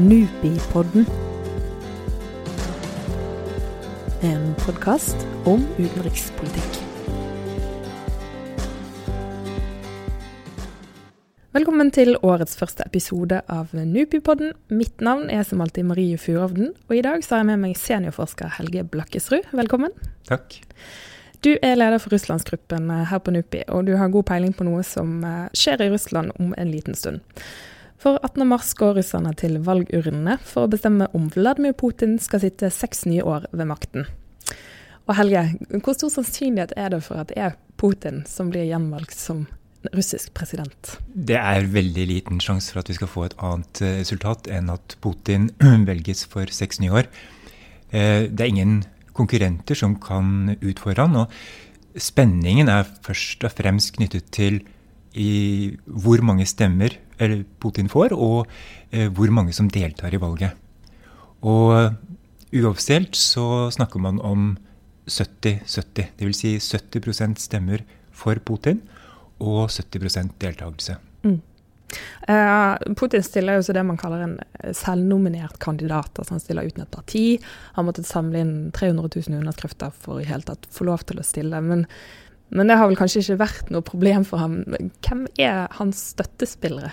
Nupipodden. En podkast om utenrikspolitikk. Velkommen til årets første episode av Nupipodden. Mitt navn er som alltid Marie Furovden, og i dag har jeg med meg seniorforsker Helge Blakkesrud. Velkommen. Takk. Du er leder for russlandsgruppen her på NUPI, og du har god peiling på noe som eh, skjer i Russland om en liten stund. For 18. mars går russerne til valgurnene for å bestemme om Vladimir Putin skal sitte seks nye år ved makten. Og Helge, hvor stor sannsynlighet er det for at det er Putin som blir gjenvalgt som russisk president? Det er veldig liten sjanse for at vi skal få et annet eh, resultat enn at Putin velges for seks nye år. Eh, det er ingen konkurrenter som kan utfordre han. Og spenningen er først og fremst knyttet til i hvor mange stemmer Putin får, og eh, hvor mange som deltar i valget. Og uoffisielt så snakker man om 70-70. Dvs. Si 70% stemmer for Putin og 70 deltakelse. Mm. Uh, Putin stiller jo så det man kaller en eh, selvnominert kandidat. altså Han stiller uten et parti. Han måtte samle inn 300 000 underskrifter for i hele tatt få lov til å stille. Men, men, det har vel kanskje ikke vært noe problem for ham. Hvem er hans støttespillere?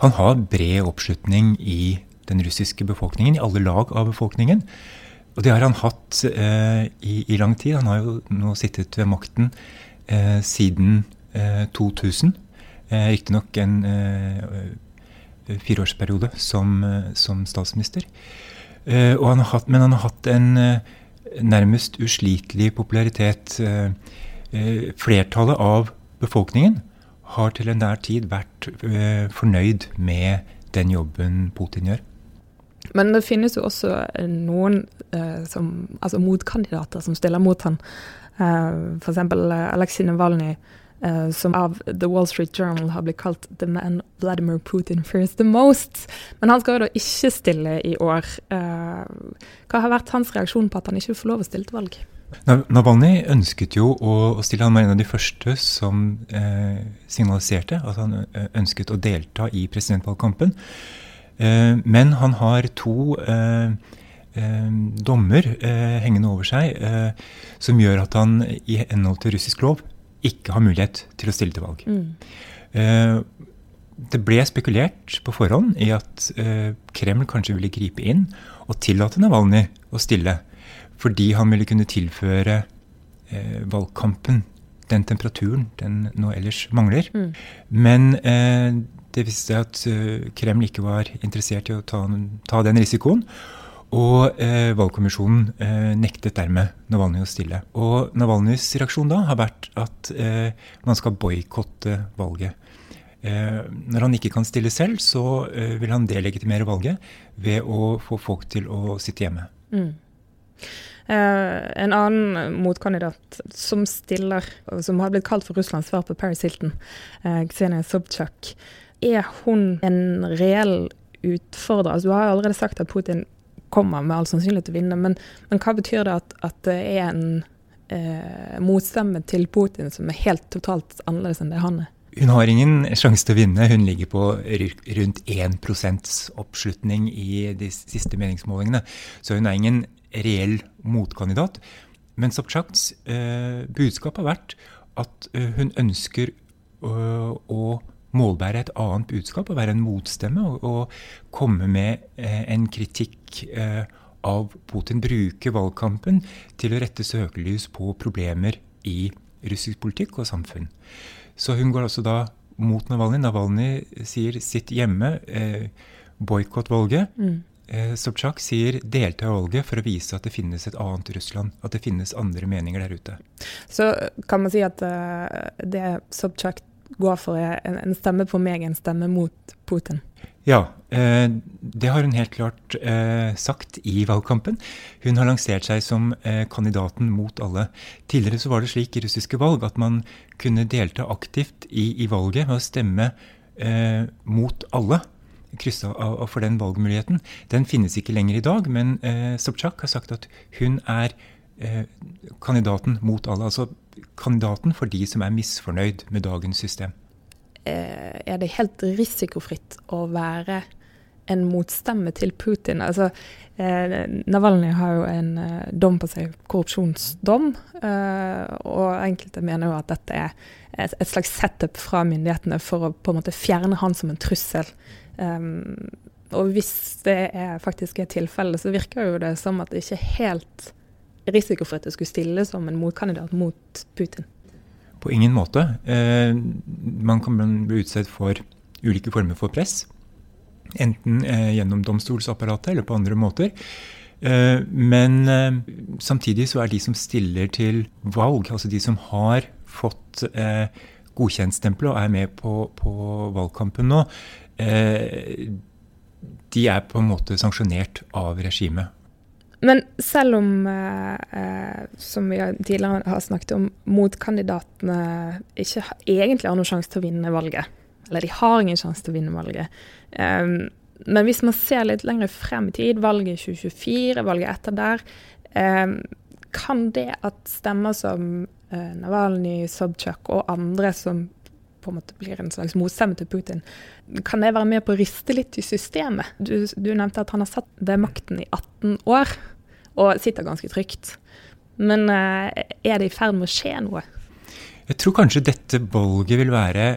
Han har bred oppslutning i den russiske befolkningen, i alle lag av befolkningen. Og det har han hatt eh, i, i, lang tid. Han har jo nå sittet ved makten eh, siden 2000. Eh, Riktignok en eh, fireårsperiode som, eh, som statsminister. Han hatt, men han har hatt en nærmest uslitelig popularitet. Flertallet av befolkningen har til enhver tid vært fornøyd med den jobben Putin gjør. Men det finnes jo også noen eh, som, altså motkandidater som stiller mot han. Eh, F.eks. Aleksej Navalnyj eh, som av The Wall Street Journal har blitt kalt 'the man Vladimir Putin fears the most'. Men han skal jo da ikke stille i år. Eh, hva har vært hans reaksjon på at han ikke får lov å stille til valg? Navalny ønsket jo å, å, stille. Han var en av de første som eh, signaliserte at han ønsket å delta i presidentvalgkampen. Eh, men han har to eh, dommer hengende over seg som gjør at han i henhold til russisk lov ikke har mulighet til å stille til valg. Mm. Eh, det ble spekulert på forhånd i at eh, Kreml kanskje ville gripe inn og tillate Navalnyj å stille, fordi han ville kunne tilføre eh, valgkampen den temperaturen den nå ellers mangler. Mm. Men eh, det viste seg at eh, Kreml ikke var interessert i å ta, ta den risikoen. Og eh, valgkommisjonen eh, nektet dermed Navalnyj å stille. Og Navalnyjs reaksjon da har vært at eh, man skal boikotte valget. Eh, når han ikke kan stille selv, så eh, vil han delegitimere valget ved å få folk til å sitte hjemme. Mm. Eh, en annen motkandidat som stiller, som har blitt kalt for Russlands svar på Paris Hilton, Ksenia Sobchak, er hun en reell utfordrer? Altså, du har allerede sagt at Putin kommer med all sannsynlighet til å vinne. Men, men, hva betyr det at, at det er en eh, motstemme til Putin som er helt totalt annerledes enn det han er? Hun har ingen sjanse til å vinne. Hun ligger på rundt 1 oppslutning i de siste meningsmålingene. Så hun er ingen reell motkandidat. Men Sobchaks eh, budskap har vært at eh, hun ønsker øh, å målbære et annet budskap og være en motstemme og, og komme med eh, en kritikk eh, av Putin. Bruke valgkampen til å rette søkelys på problemer i russisk politikk og samfunn. Så hun går altså da mot Navalny. Navalny sier 'sitt hjemme', eh, boikott valget. Mm. Eh, Sobchak sier 'delta i valget' for å vise at det finnes et annet Russland. At det finnes andre meninger der ute. Så kan man si at uh, det Sobchak går for en, en stemme på meg, en stemme mot Putin? Ja, eh, det har hun helt klart eh, sagt i valgkampen. Hun har lansert seg som eh, kandidaten mot alle. Tidligere så var det slik i russiske valg at man kunne delta aktivt i, i valget ved å stemme eh, mot alle. Krysse av, for den valgmuligheten. Den finnes ikke lenger i dag, men eh, Sobchak har sagt at hun er eh, kandidaten mot alle. Altså kandidaten for de som er misfornøyd med dagens system. Eh, er det helt risikofritt å være en motstemme til Putin. Altså, eh, Navalnyj har jo en eh, dom på seg, korrupsjonsdom. Eh, og enkelte mener jo at dette er et, slags setup fra myndighetene for å på en måte fjerne han som en trussel. Um, og hvis det er faktisk er tilfellet, så virker jo det som at det ikke er helt risikofritt å skulle stille som en motkandidat mot Putin. På ingen måte. Eh, man kan bli utsatt for ulike former for press. Enten eh, gjennom domstolsapparatet eller på andre måter. Eh, men eh, samtidig så er de som stiller til valg, altså de som har fått eh, godkjentstempelet og er med på, på valgkampen nå, de er på en måte sanksjonert av regimet. Men selv om, eh, som vi tidligere har snakket om, motkandidatene ikke egentlig har noen sjanse til å vinne valget, eller de har ingen sjanse til å vinne valget Eh, Men hvis man ser litt lenger frem i tid, valget i 2024, valget etter der, eh, kan det at stemmer som uh, Navalny, Sobchak og andre som på en måte blir en slags motstemme til Putin. Kan det være med på å riste litt i systemet? Du, du nevnte at han har satt ved makten i 18 år, og sitter ganske trygt. Men uh, er det i ferd med å skje noe? Jeg tror kanskje dette valget vil være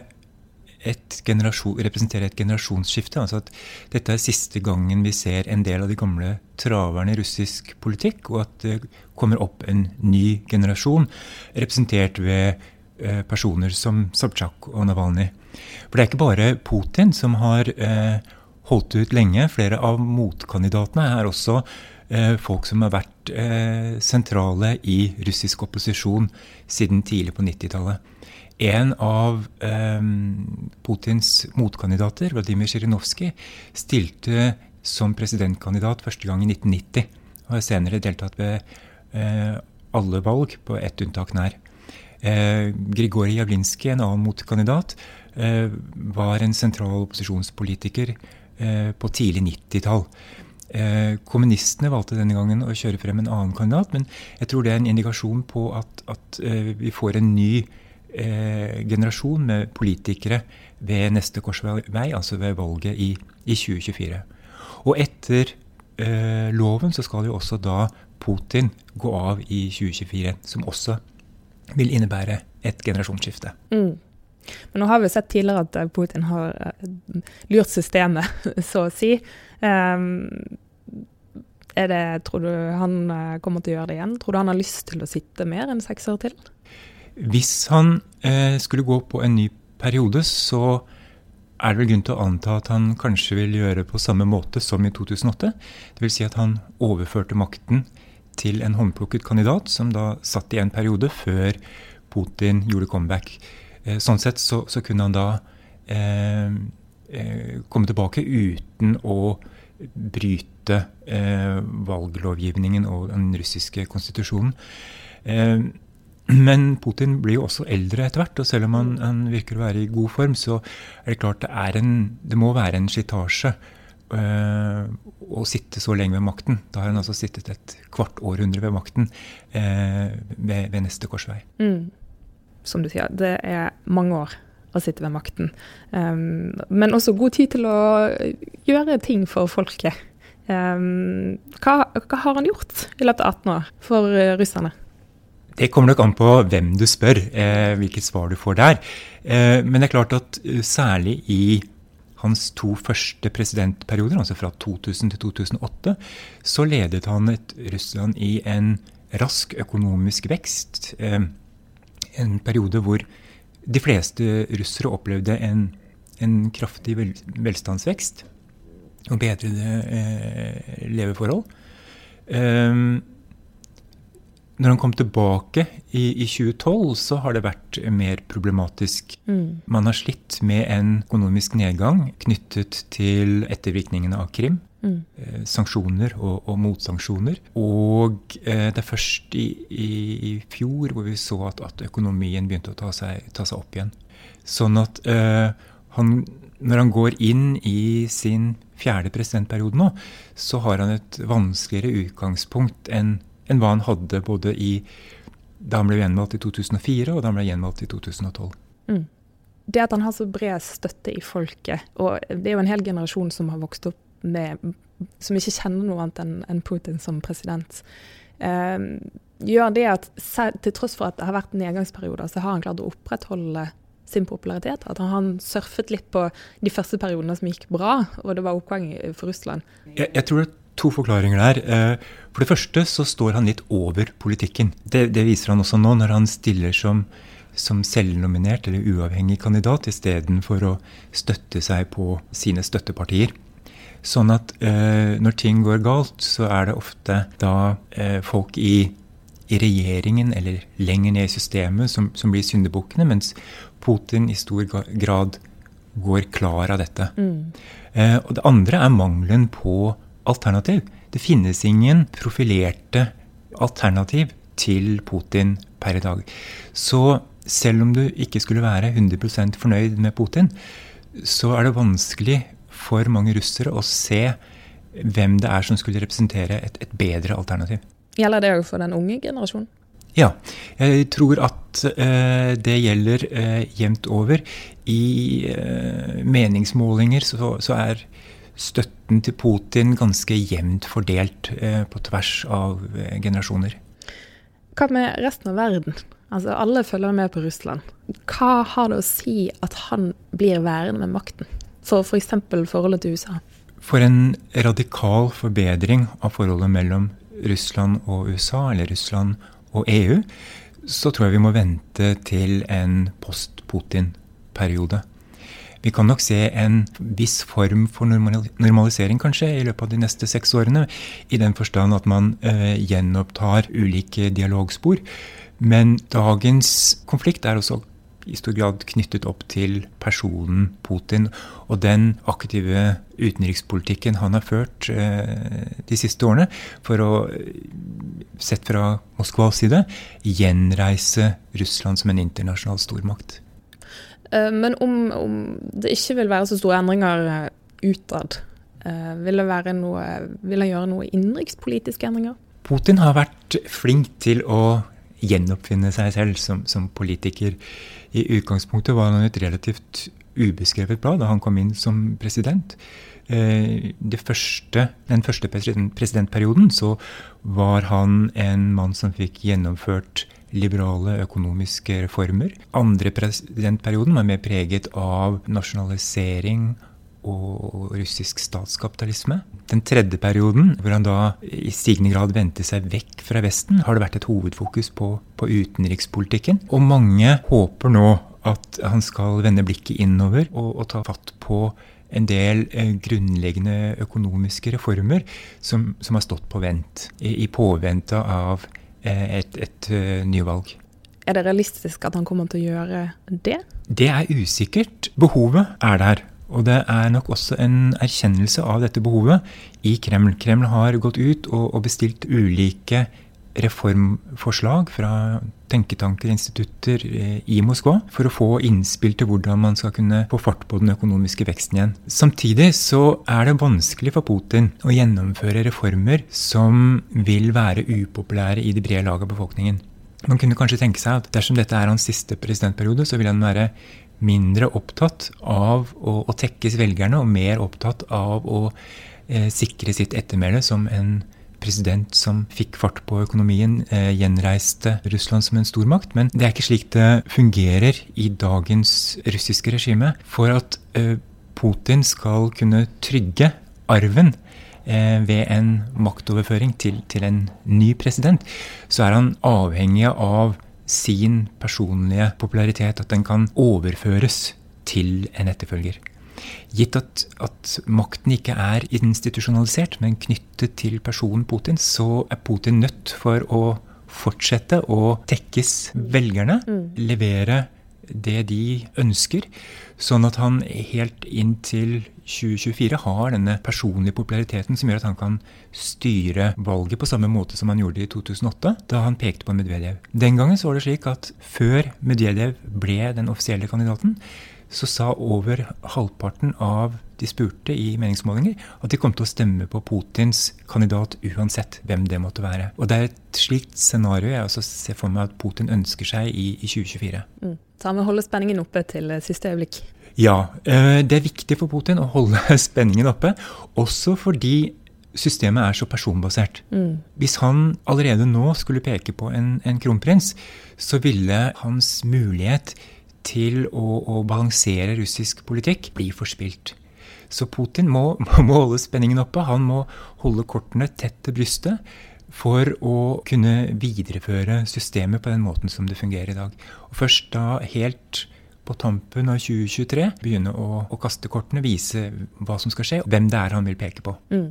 et representere et generasjonsskifte. altså at Dette er siste gangen vi ser en del av de gamle traverne i russisk politikk, og at det kommer opp en ny generasjon, representert ved Eh, personer som Sobchak og Navalny. For det er ikke bare Putin som har eh, holdt ut lenge. Flere av motkandidatene er også eh, folk som har vært eh, sentrale i russisk opposisjon siden tidlig på 90-tallet. En av eh, Putins motkandidater, Vladimir Zjirinovskij, stilte som presidentkandidat første gang i 1990. Og har senere deltatt ved eh, alle valg, på ett unntak nær. Eh, Grigorij Javlinskij, en annen motkandidat, eh, var en sentral opposisjonspolitiker eh, på tidlig 90-tall. Eh, kommunistene valgte denne gangen å kjøre frem en annen kandidat, men jeg tror det er en indikasjon på at, at eh, vi får en ny eh, generasjon med politikere ved neste korsvei, altså ved valget i, i 2024. Og etter loven så skal jo også da Putin gå av i 2024, som også vil innebære et generasjonsskifte. Mm. Men nå har vi sett tidligere at Putin har uh, lurt systemet, så å si. Er det, tror du han uh, kommer til å gjøre det igjen? Tror du han har lyst til å sitte mer enn seks år til? Hvis han eh, skulle gå på en ny periode, så er det vel grunn til å anta at han kanskje vil gjøre på samme måte som i 2008. Dvs. Si at han overførte makten til en håndplukket kandidat, som da satt i en periode før Putin gjorde comeback. Eh, sånn sett så, så kunne han da eh, eh, komme tilbake uten å bryte eh, valglovgivningen og den russiske konstitusjonen. Eh, men Putin blir jo også eldre etter hvert, og selv om han, han, virker å være i god form, så er det klart det, en, det må være en slitasje å sitte så lenge ved makten. Da har han altså sittet et kvart århundre ved makten øh, ved, ved, neste korsvei. Mm. Som du sier, det er mange år å sitte ved makten. Um, men også god tid til å gjøre ting for folket. Um, hva, hva, har han gjort i løpet av 18 år for uh, russerne? Det kommer nok an på hvem du spør, eh, hvilket svar du får der. Eh, men det er klart at særlig i hans to første presidentperioder, altså fra 2000 til 2008, så ledet han et Russland i en rask økonomisk vekst. Eh, en periode hvor de fleste russere opplevde en, en kraftig vel, velstandsvekst og bedrede eh, leveforhold. Når han kom tilbake i, i, 2012, så har det vært mer problematisk. Mm. Man har slitt med en økonomisk nedgang knyttet til ettervirkningene av Krim. Mm. Eh, sanksjoner og, og, motsanksjoner. Og eh, det er først i, i, i, fjor hvor vi så at, at økonomien begynte å ta seg, ta seg, opp igjen. Sånn at eh, han, når han går inn i sin fjerde presidentperiode nå, så har han et vanskeligere utgangspunkt enn enn hva han hadde både i, da han ble gjenvalgt i 2004 og da han ble gjenvalgt i 2012. Mm. Det at han har så bred støtte i folket, og det er jo en hel generasjon som har vokst opp med, som ikke kjenner noe annet enn en Putin som president, eh, gjør det at til tross for at det har vært nedgangsperioder, så har han klart å opprettholde sin popularitet. At han surfet litt på de første periodene som gikk bra, og det var oppgang for Russland. Jeg, jeg tror er to forklaringer der. Eh, for det første så står han litt over politikken. Det, det viser han også nå, når han stiller som, som selvnominert eller uavhengig kandidat istedenfor å støtte seg på sine støttepartier. Sånn at eh, når ting går galt, så er det ofte da eh, folk i, i, regjeringen eller lenger ned i systemet som, som blir syndebukkene, mens Putin i stor grad går klar av dette. Mm. Eh, og det andre er mangelen på alternativ. Det finnes ingen profilerte alternativ til Putin per i dag. Så selv om du ikke skulle være 100% fornøyd med Putin, så er det vanskelig for mange russere å se hvem det er som skulle representere et, et bedre alternativ. Gjelder det òg for den unge generasjonen? Ja, jeg tror at eh, det gjelder eh, jevnt over. I eh, meningsmålinger så, så, er støtten til Putin ganske jevnt fordelt eh, på tvers av eh, generasjoner. Hva med resten av verden? Altså Alle følger med på Russland. Hva har det å si at han blir værende med makten? For f.eks. For forholdet til USA? For en radikal forbedring av forholdet mellom Russland og USA, eller Russland og og EU, så tror jeg vi må vente til en post-Putin-periode. Vi kan nok se en viss form for normalisering kanskje i løpet av de neste seks årene, i den forstand at man eh, gjenopptar ulike dialogspor. Men dagens konflikt er også i stor grad knyttet opp til personen Putin og den aktive utenrikspolitikken han har ført eh, de siste årene for å, sett fra Moskvas side, gjenreise Russland som en internasjonal stormakt. Eh, men om, om det ikke vil være så store endringer eh, utad, vil det noe, vil han gjøre noe innenrikspolitiske endringer? Putin har vært flink til å gjenoppfinne seg selv som, som politiker. I utgangspunktet var han et relativt ubeskrevet blad da han kom inn som president. Eh, første, den første presidentperioden så var han en mann som fikk gjennomført liberale økonomiske reformer. Andre presidentperioden var mer preget av nasjonalisering og russisk statskapitalisme. Den tredje perioden, hvor han da i stigende grad vendte seg vekk fra Vesten, har det vært et hovedfokus på, på utenrikspolitikken. Og mange håper nå at han skal vende blikket innover og, og ta fatt på en del eh, grunnleggende økonomiske reformer som, som, har stått på vent i, i påvente av et, et uh, nyvalg. Er det realistisk at han kommer til å gjøre det? Det er usikkert. Behovet er der. Og det er nok også en erkjennelse av dette behovet i Kreml. Kreml har gått ut og, og bestilt ulike reformforslag fra tenketanker institutter eh, i Moskva for å få innspill til hvordan man skal kunne få fart på den økonomiske veksten igjen. Samtidig så er det vanskelig for Putin å gjennomføre reformer som vil være upopulære i det brede lag av befolkningen. Man kunne kanskje tenke seg at dersom dette er hans siste presidentperiode, så vil han være mindre opptatt av å, å tekkes velgerne og mer opptatt av å eh, sikre sitt ettermæle som en president som fikk fart på økonomien, eh, gjenreiste Russland som en stormakt. Men det er ikke slik det fungerer i dagens russiske regime. For at eh, Putin skal kunne trygge arven eh, ved en maktoverføring til, til en ny president, så er han avhengig av sin personlige popularitet, at den kan overføres til en etterfølger. Gitt at, at, makten ikke er institusjonalisert, men knyttet til personen Putin, så er Putin nødt for å fortsette å tekkes velgerne, mm. levere det de ønsker, sånn at han helt inn til 2024 har denne personlige populariteten som gjør at han kan styre valget på samme måte som han gjorde i 2008, da han pekte på Medvedev. Den gangen så var det slik at før Medvedev ble den offisielle kandidaten, så sa over halvparten av de spurte i meningsmålinger at de kom til å stemme på Putins kandidat uansett hvem det måtte være. Og det er et slikt scenario jeg også ser for meg at Putin ønsker seg i, i 2024. Mm. Så vil holde spenningen oppe til siste øyeblikk? Ja. Eh, det er viktig for Putin å holde spenningen oppe. Også fordi systemet er så personbasert. Mm. Hvis han allerede nå skulle peke på en, en kronprins, så ville hans mulighet til å, å, balansere russisk politikk blir forspilt. Så Putin må, må, holde spenningen oppe. Han må holde kortene tett til brystet for å kunne videreføre systemet på den måten som det fungerer i dag. Og først da, helt på tampen av 2023, begynne å, å kaste kortene, vise hva som skal skje, hvem det er han vil peke på. Mm.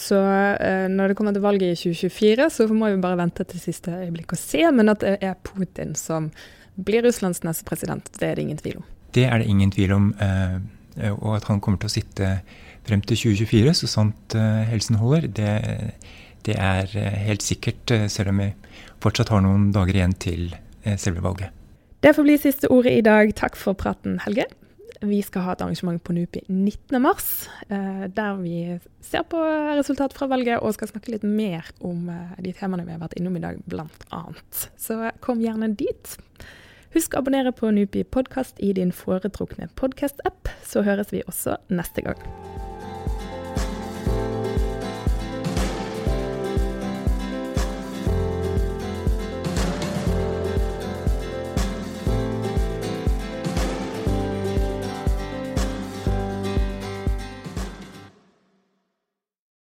Så eh, når det kommer til valget i 2024, så må vi bare vente til siste øyeblikk og se. Men at det er Putin som blir Russlands neste president, det er det ingen tvil om. Det er det ingen tvil om. Eh, og at han kommer til å sitte frem til 2024, så sant eh, helsen holder, det, det er eh, helt sikkert, eh, selv om vi fortsatt har noen dager igjen til eh, selve valget. Det får bli siste ordet i dag. Takk for praten, Helge. Vi skal ha et arrangement på NUPI 19.3, eh, der vi ser på resultatet fra valget og skal snakke litt mer om eh, de temaene vi har vært innom i dag, bl.a. Så kom gjerne dit. Husk å abonnere på NUPI podkast i din foretrukne podkast-app, så høres vi også neste gang.